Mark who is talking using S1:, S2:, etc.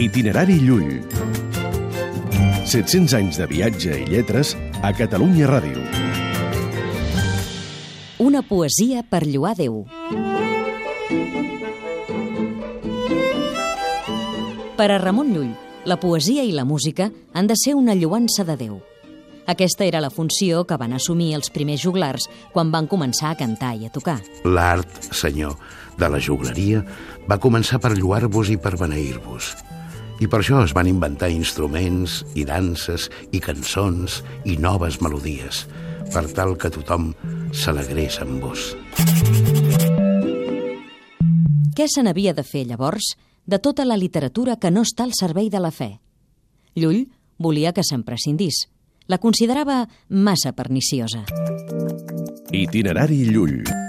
S1: Itinerari Llull. 700 anys de viatge i lletres a Catalunya Ràdio.
S2: Una poesia per lloar Déu. Per a Ramon Llull, la poesia i la música han de ser una lluança de Déu. Aquesta era la funció que van assumir els primers juglars quan van començar a cantar i a tocar.
S3: L'art, senyor, de la jugleria va començar per lluar-vos i per beneir-vos. I per això es van inventar instruments i danses i cançons i noves melodies, per tal que tothom s'alegrés amb vos.
S2: Què se n'havia de fer, llavors, de tota la literatura que no està al servei de la fe? Llull volia que se'n prescindís. La considerava massa perniciosa.
S1: Itinerari Llull.